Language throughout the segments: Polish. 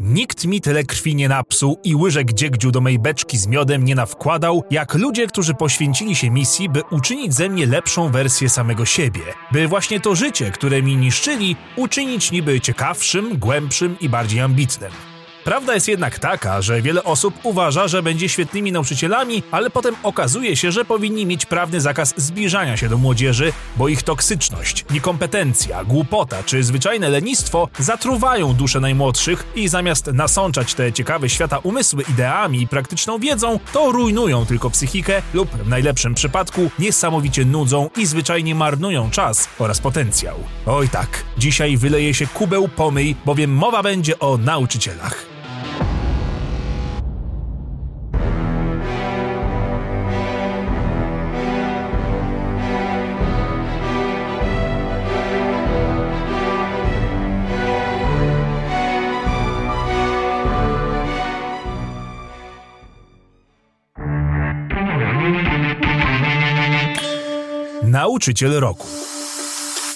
Nikt mi tyle krwi nie napsuł i łyżek dziegdziu do mej beczki z miodem nie nawkładał, jak ludzie, którzy poświęcili się misji, by uczynić ze mnie lepszą wersję samego siebie. By właśnie to życie, które mi niszczyli, uczynić niby ciekawszym, głębszym i bardziej ambitnym. Prawda jest jednak taka, że wiele osób uważa, że będzie świetnymi nauczycielami, ale potem okazuje się, że powinni mieć prawny zakaz zbliżania się do młodzieży, bo ich toksyczność, niekompetencja, głupota czy zwyczajne lenistwo zatruwają dusze najmłodszych i zamiast nasączać te ciekawe świata umysły ideami i praktyczną wiedzą, to rujnują tylko psychikę lub w najlepszym przypadku niesamowicie nudzą i zwyczajnie marnują czas oraz potencjał. Oj tak, dzisiaj wyleje się kubeł pomyj, bowiem mowa będzie o nauczycielach. Nauczyciel roku.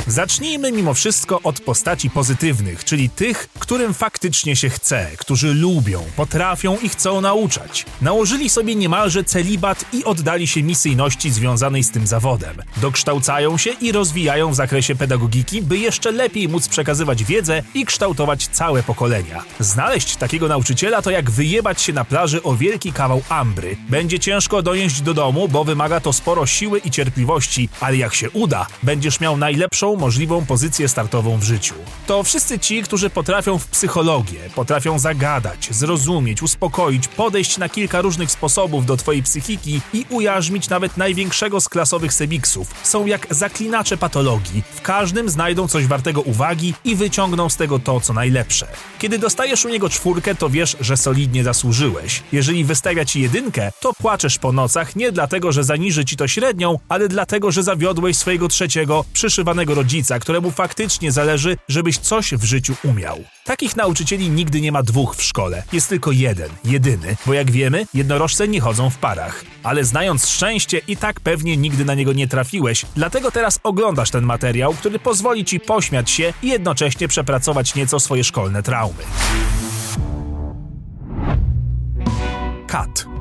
Zacznijmy mimo wszystko od postaci pozytywnych, czyli tych, którym faktycznie się chce, którzy lubią, potrafią i chcą nauczać. Nałożyli sobie niemalże celibat i oddali się misyjności związanej z tym zawodem. Dokształcają się i rozwijają w zakresie pedagogiki, by jeszcze lepiej móc przekazywać wiedzę i kształtować całe pokolenia. Znaleźć takiego nauczyciela to jak wyjebać się na plaży o wielki kawał ambry. Będzie ciężko dojeść do domu, bo wymaga to sporo siły i cierpliwości, ale jak się uda, będziesz miał najlepszą możliwą pozycję startową w życiu. To wszyscy ci, którzy potrafią w psychologię, potrafią zagadać, zrozumieć, uspokoić, podejść na kilka różnych sposobów do twojej psychiki i ujarzmić nawet największego z klasowych sebiksów. Są jak zaklinacze patologii. W każdym znajdą coś wartego uwagi i wyciągną z tego to, co najlepsze. Kiedy dostajesz u niego czwórkę, to wiesz, że solidnie zasłużyłeś. Jeżeli wystawia ci jedynkę, to płaczesz po nocach nie dlatego, że zaniży ci to średnią, ale dlatego, że zawiodłeś swojego trzeciego, przyszywanego rodzica, któremu faktycznie zależy, żebyś coś w życiu umiał. Takich nauczycieli nigdy nie ma dwóch w szkole. Jest tylko jeden, jedyny, bo jak wiemy, jednorożce nie chodzą w parach. Ale znając szczęście, i tak pewnie nigdy na niego nie trafiłeś, dlatego teraz oglądasz ten materiał, który pozwoli ci pośmiać się i jednocześnie przepracować nieco swoje szkolne traumy. Kat.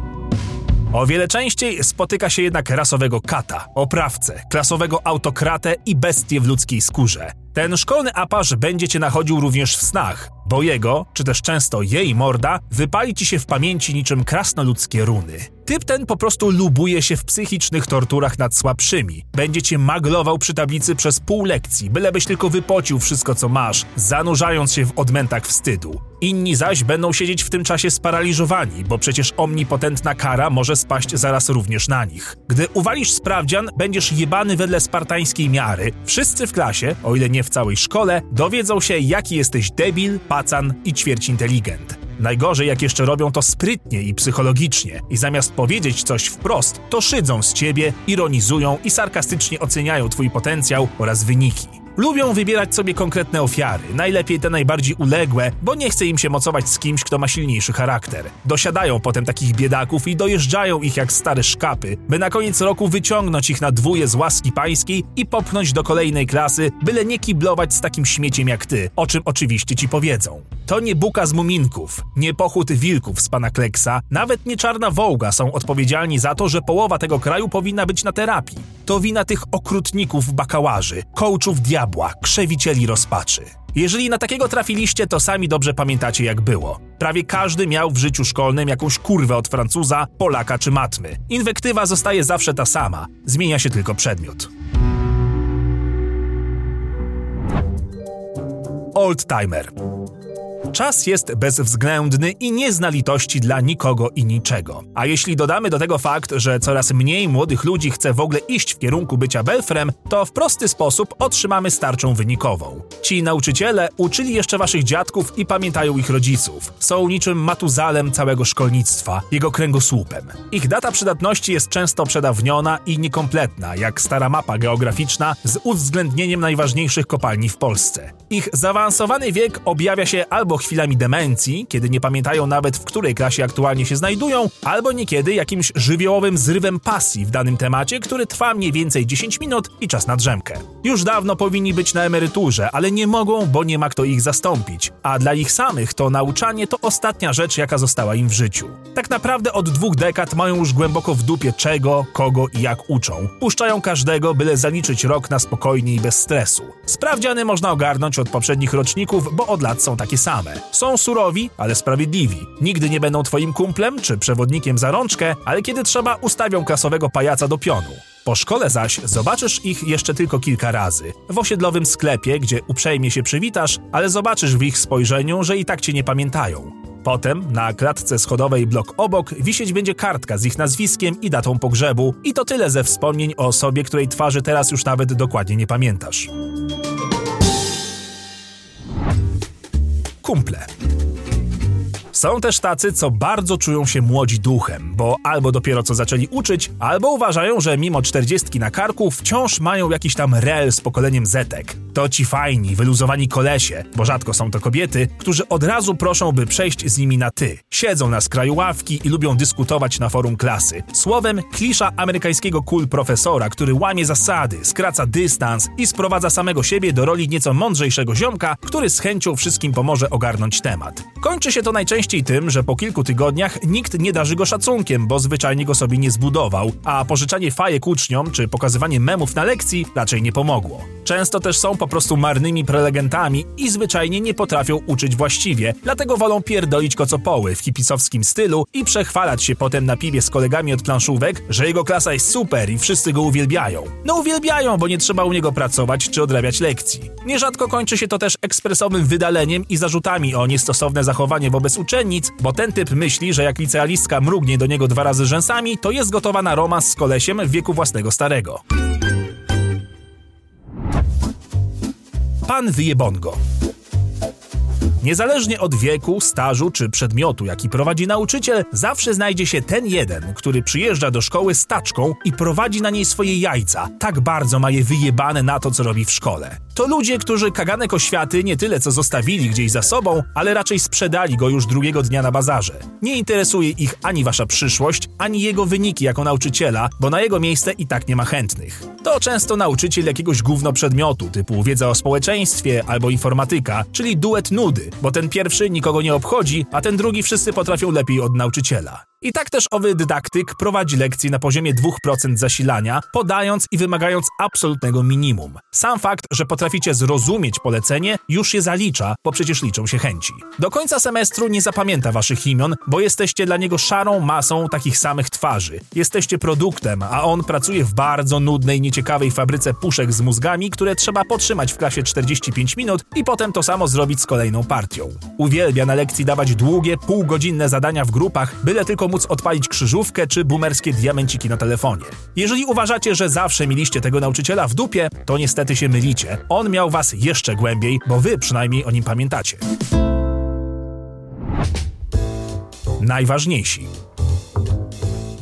O wiele częściej spotyka się jednak rasowego kata, oprawcę, klasowego autokratę i bestię w ludzkiej skórze. Ten szkolny apasz będzie cię nachodził również w snach, bo jego, czy też często jej morda, wypali ci się w pamięci niczym krasnoludzkie runy. Typ ten po prostu lubuje się w psychicznych torturach nad słabszymi. Będzie cię maglował przy tablicy przez pół lekcji, bylebyś tylko wypocił wszystko co masz, zanurzając się w odmętach wstydu. Inni zaś będą siedzieć w tym czasie sparaliżowani, bo przecież omnipotentna kara może spaść zaraz również na nich. Gdy uwalisz sprawdzian, będziesz jebany wedle spartańskiej miary. Wszyscy w klasie, o ile nie w całej szkole, dowiedzą się jaki jesteś debil, pacan i ćwierć inteligent. Najgorzej, jak jeszcze robią to sprytnie i psychologicznie, i zamiast powiedzieć coś wprost, to szydzą z ciebie, ironizują i sarkastycznie oceniają twój potencjał oraz wyniki. Lubią wybierać sobie konkretne ofiary, najlepiej te najbardziej uległe, bo nie chce im się mocować z kimś, kto ma silniejszy charakter. Dosiadają potem takich biedaków i dojeżdżają ich jak stare szkapy, by na koniec roku wyciągnąć ich na dwóje z łaski pańskiej i popchnąć do kolejnej klasy, byle nie kiblować z takim śmieciem jak ty, o czym oczywiście ci powiedzą. To nie buka z muminków, nie pochód wilków z pana Kleksa, nawet nie czarna wołga są odpowiedzialni za to, że połowa tego kraju powinna być na terapii. To wina tych okrutników bakałarzy, coachów diabłów, diabła, krzewicieli rozpaczy. Jeżeli na takiego trafiliście, to sami dobrze pamiętacie jak było. Prawie każdy miał w życiu szkolnym jakąś kurwę od Francuza, Polaka czy Matmy. Inwektywa zostaje zawsze ta sama, zmienia się tylko przedmiot. Old Timer. Czas jest bezwzględny i nie zna litości dla nikogo i niczego. A jeśli dodamy do tego fakt, że coraz mniej młodych ludzi chce w ogóle iść w kierunku bycia belfrem, to w prosty sposób otrzymamy starczą wynikową. Ci nauczyciele uczyli jeszcze waszych dziadków i pamiętają ich rodziców. Są niczym matuzalem całego szkolnictwa, jego kręgosłupem. Ich data przydatności jest często przedawniona i niekompletna, jak stara mapa geograficzna z uwzględnieniem najważniejszych kopalni w Polsce. Ich zaawansowany wiek objawia się albo chwilami demencji, kiedy nie pamiętają nawet w której klasie aktualnie się znajdują, albo niekiedy jakimś żywiołowym zrywem pasji w danym temacie, który trwa mniej więcej 10 minut i czas na drzemkę. Już dawno powinni być na emeryturze, ale nie mogą, bo nie ma kto ich zastąpić, a dla ich samych to nauczanie to ostatnia rzecz, jaka została im w życiu. Tak naprawdę od dwóch dekad mają już głęboko w dupie czego, kogo i jak uczą. Puszczają każdego, byle zaliczyć rok na spokojnie i bez stresu. Sprawdziany można ogarnąć od poprzednich roczników, bo od lat są takie same. Są surowi, ale sprawiedliwi. Nigdy nie będą twoim kumplem czy przewodnikiem za rączkę, ale kiedy trzeba, ustawią klasowego pajaca do pionu. Po szkole zaś zobaczysz ich jeszcze tylko kilka razy. W osiedlowym sklepie, gdzie uprzejmie się przywitasz, ale zobaczysz w ich spojrzeniu, że i tak cię nie pamiętają. Potem na klatce schodowej blok obok wisieć będzie kartka z ich nazwiskiem i datą pogrzebu i to tyle ze wspomnień o osobie, której twarzy teraz już nawet dokładnie nie pamiętasz. complet. Są też tacy, co bardzo czują się młodzi duchem, bo albo dopiero co zaczęli uczyć, albo uważają, że mimo czterdziestki na karku wciąż mają jakiś tam rel z pokoleniem Zetek. To ci fajni, wyluzowani kolesie, bo rzadko są to kobiety, którzy od razu proszą, by przejść z nimi na ty. Siedzą na skraju ławki i lubią dyskutować na forum klasy. Słowem, klisza amerykańskiego cool profesora, który łamie zasady, skraca dystans i sprowadza samego siebie do roli nieco mądrzejszego ziomka, który z chęcią wszystkim pomoże ogarnąć temat. Kończy się to najczęściej tym, że po kilku tygodniach nikt nie darzy go szacunkiem, bo zwyczajnie go sobie nie zbudował, a pożyczanie fajek uczniom czy pokazywanie memów na lekcji raczej nie pomogło. Często też są po prostu marnymi prelegentami i zwyczajnie nie potrafią uczyć właściwie, dlatego wolą pierdolić kocopoły w hipisowskim stylu i przechwalać się potem na piwie z kolegami od planszówek, że jego klasa jest super i wszyscy go uwielbiają. No uwielbiają, bo nie trzeba u niego pracować czy odrabiać lekcji. Nierzadko kończy się to też ekspresowym wydaleniem i zarzutami o niestosowne zachowanie wobec uczennic, bo ten typ myśli, że jak licealistka mrugnie do niego dwa razy rzęsami, to jest gotowa na romans z kolesiem w wieku własnego starego. Pan Wyjebongo. Niezależnie od wieku, stażu czy przedmiotu, jaki prowadzi nauczyciel, zawsze znajdzie się ten jeden, który przyjeżdża do szkoły z taczką i prowadzi na niej swoje jajca. Tak bardzo ma je wyjebane na to, co robi w szkole. To ludzie, którzy kaganek oświaty nie tyle co zostawili gdzieś za sobą, ale raczej sprzedali go już drugiego dnia na bazarze. Nie interesuje ich ani wasza przyszłość, ani jego wyniki jako nauczyciela, bo na jego miejsce i tak nie ma chętnych. To często nauczyciel jakiegoś gówno przedmiotu, typu wiedza o społeczeństwie albo informatyka, czyli duet nudy, bo ten pierwszy nikogo nie obchodzi, a ten drugi wszyscy potrafią lepiej od nauczyciela. I tak też owy dydaktyk prowadzi lekcje na poziomie 2% zasilania, podając i wymagając absolutnego minimum. Sam fakt, że potraficie zrozumieć polecenie, już je zalicza, bo przecież liczą się chęci. Do końca semestru nie zapamięta waszych imion, bo jesteście dla niego szarą masą takich samych twarzy. Jesteście produktem, a on pracuje w bardzo nudnej, nieciekawej fabryce puszek z mózgami, które trzeba potrzymać w klasie 45 minut i potem to samo zrobić z kolejną partią. Uwielbia na lekcji dawać długie, półgodzinne zadania w grupach, byle tylko móc odpalić krzyżówkę czy boomerskie diamenciki na telefonie. Jeżeli uważacie, że zawsze mieliście tego nauczyciela w dupie, to niestety się mylicie. On miał was jeszcze głębiej, bo wy przynajmniej o nim pamiętacie. Najważniejsi.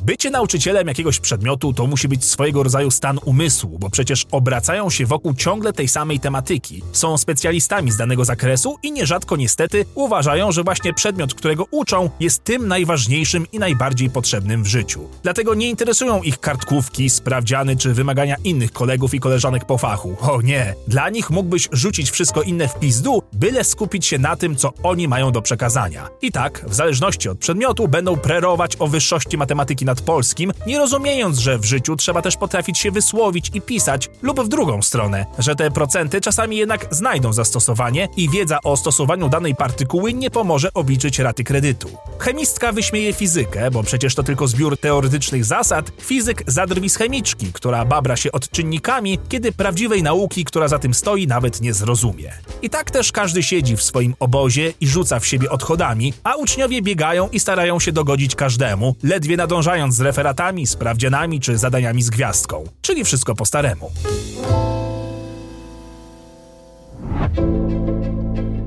Bycie nauczycielem jakiegoś przedmiotu to musi być swojego rodzaju stan umysłu, bo przecież obracają się wokół ciągle tej samej tematyki. Są specjalistami z danego zakresu i nierzadko niestety uważają, że właśnie przedmiot, którego uczą, jest tym najważniejszym i najbardziej potrzebnym w życiu. Dlatego nie interesują ich kartkówki, sprawdziany czy wymagania innych kolegów i koleżanek po fachu. O nie, dla nich mógłbyś rzucić wszystko inne w pizdu, byle skupić się na tym, co oni mają do przekazania. I tak, w zależności od przedmiotu, będą prerować o wyższości matematyki nad polskim, nie rozumiejąc, że w życiu trzeba też potrafić się wysłowić i pisać, lub w drugą stronę, że te procenty czasami jednak znajdą zastosowanie i wiedza o stosowaniu danej partykuły nie pomoże obliczyć raty kredytu. Chemistka wyśmieje fizykę, bo przecież to tylko zbiór teoretycznych zasad, fizyk zadrwi z chemiczki, która babra się odczynnikami, kiedy prawdziwej nauki, która za tym stoi, nawet nie zrozumie. I tak też każdy siedzi w swoim obozie i rzuca w siebie odchodami, a uczniowie biegają i starają się dogodzić każdemu, ledwie nadążając z referatami, sprawdzianami czy zadaniami z gwiazdką, czyli wszystko po staremu.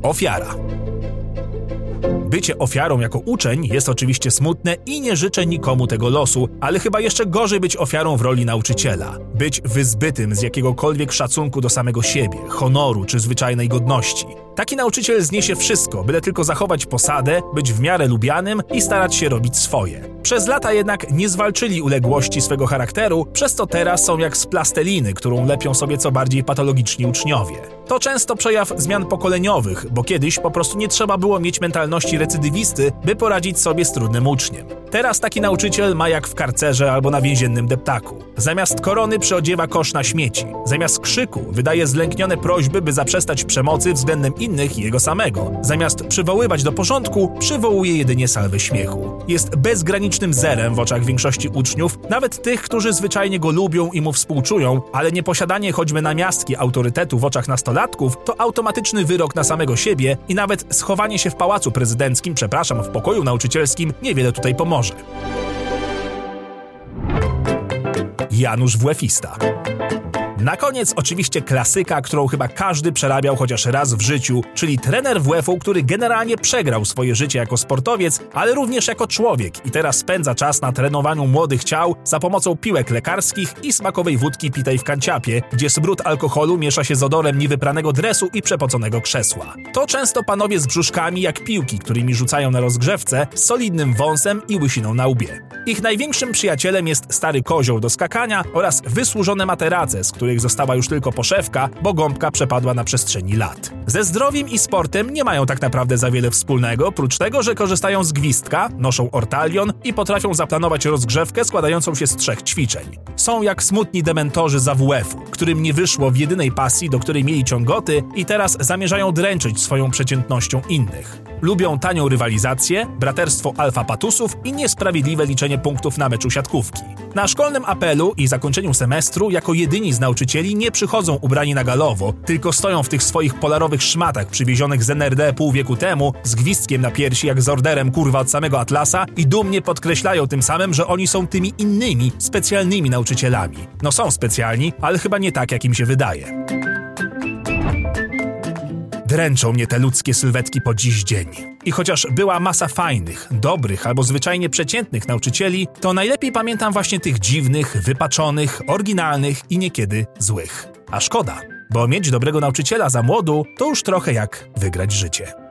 Ofiara. Bycie ofiarą jako uczeń jest oczywiście smutne i nie życzę nikomu tego losu, ale chyba jeszcze gorzej być ofiarą w roli nauczyciela. Być wyzbytym z jakiegokolwiek szacunku do samego siebie, honoru czy zwyczajnej godności. Taki nauczyciel zniesie wszystko, byle tylko zachować posadę, być w miarę lubianym i starać się robić swoje. Przez lata jednak nie zwalczyli uległości swego charakteru, przez co teraz są jak z plasteliny, którą lepią sobie co bardziej patologiczni uczniowie. To często przejaw zmian pokoleniowych, bo kiedyś po prostu nie trzeba było mieć mentalności recydywisty, by poradzić sobie z trudnym uczniem. Teraz taki nauczyciel ma jak w karcerze albo na więziennym deptaku. Zamiast korony przyodziewa kosz na śmieci. Zamiast krzyku wydaje zlęknione prośby, by zaprzestać przemocy względem innych i jego samego. Zamiast przywoływać do porządku, przywołuje jedynie salwę śmiechu. Jest bezgranicznym zerem w oczach większości uczniów, nawet tych, którzy zwyczajnie go lubią i mu współczują, ale nieposiadanie choćby namiastki autorytetu w oczach nastolatków to automatyczny wyrok na samego siebie i nawet schowanie się w pałacu prezydenckim, przepraszam, w pokoju nauczycielskim niewiele tutaj pomoże. Janusz Włefista. Na koniec oczywiście klasyka, którą chyba każdy przerabiał chociaż raz w życiu, czyli trener WF-u, który generalnie przegrał swoje życie jako sportowiec, ale również jako człowiek i teraz spędza czas na trenowaniu młodych ciał za pomocą piłek lekarskich i smakowej wódki pitej w kanciapie, gdzie smród alkoholu miesza się z odorem niewypranego dresu i przepoconego krzesła. To często panowie z brzuszkami jak piłki, którymi rzucają na rozgrzewce, z solidnym wąsem i łysiną na łbie. Ich największym przyjacielem jest stary kozioł do skakania oraz wysłużone materace, z których których została już tylko poszewka, bo gąbka przepadła na przestrzeni lat. Ze zdrowiem i sportem nie mają tak naprawdę za wiele wspólnego, oprócz tego, że korzystają z gwizdka, noszą ortalion i potrafią zaplanować rozgrzewkę składającą się z trzech ćwiczeń. Są jak smutni dementorzy z AWF-u, którym nie wyszło w jedynej pasji, do której mieli ciągoty i teraz zamierzają dręczyć swoją przeciętnością innych. Lubią tanią rywalizację, braterstwo alfa patusów i niesprawiedliwe liczenie punktów na meczu siatkówki. Na szkolnym apelu i zakończeniu semestru jako jedyni z nauczycieli nie przychodzą ubrani na galowo, tylko stoją w tych swoich polarowych szmatach przywiezionych z NRD pół wieku temu, z gwizdkiem na piersi jak z orderem kurwa od samego Atlasa i dumnie podkreślają tym samym, że oni są tymi innymi, specjalnymi nauczycielami. No są specjalni, ale chyba nie tak, jak im się wydaje. Dręczą mnie te ludzkie sylwetki po dziś dzień. I chociaż była masa fajnych, dobrych albo zwyczajnie przeciętnych nauczycieli, to najlepiej pamiętam właśnie tych dziwnych, wypaczonych, oryginalnych i niekiedy złych. A szkoda, bo mieć dobrego nauczyciela za młodu to już trochę jak wygrać życie.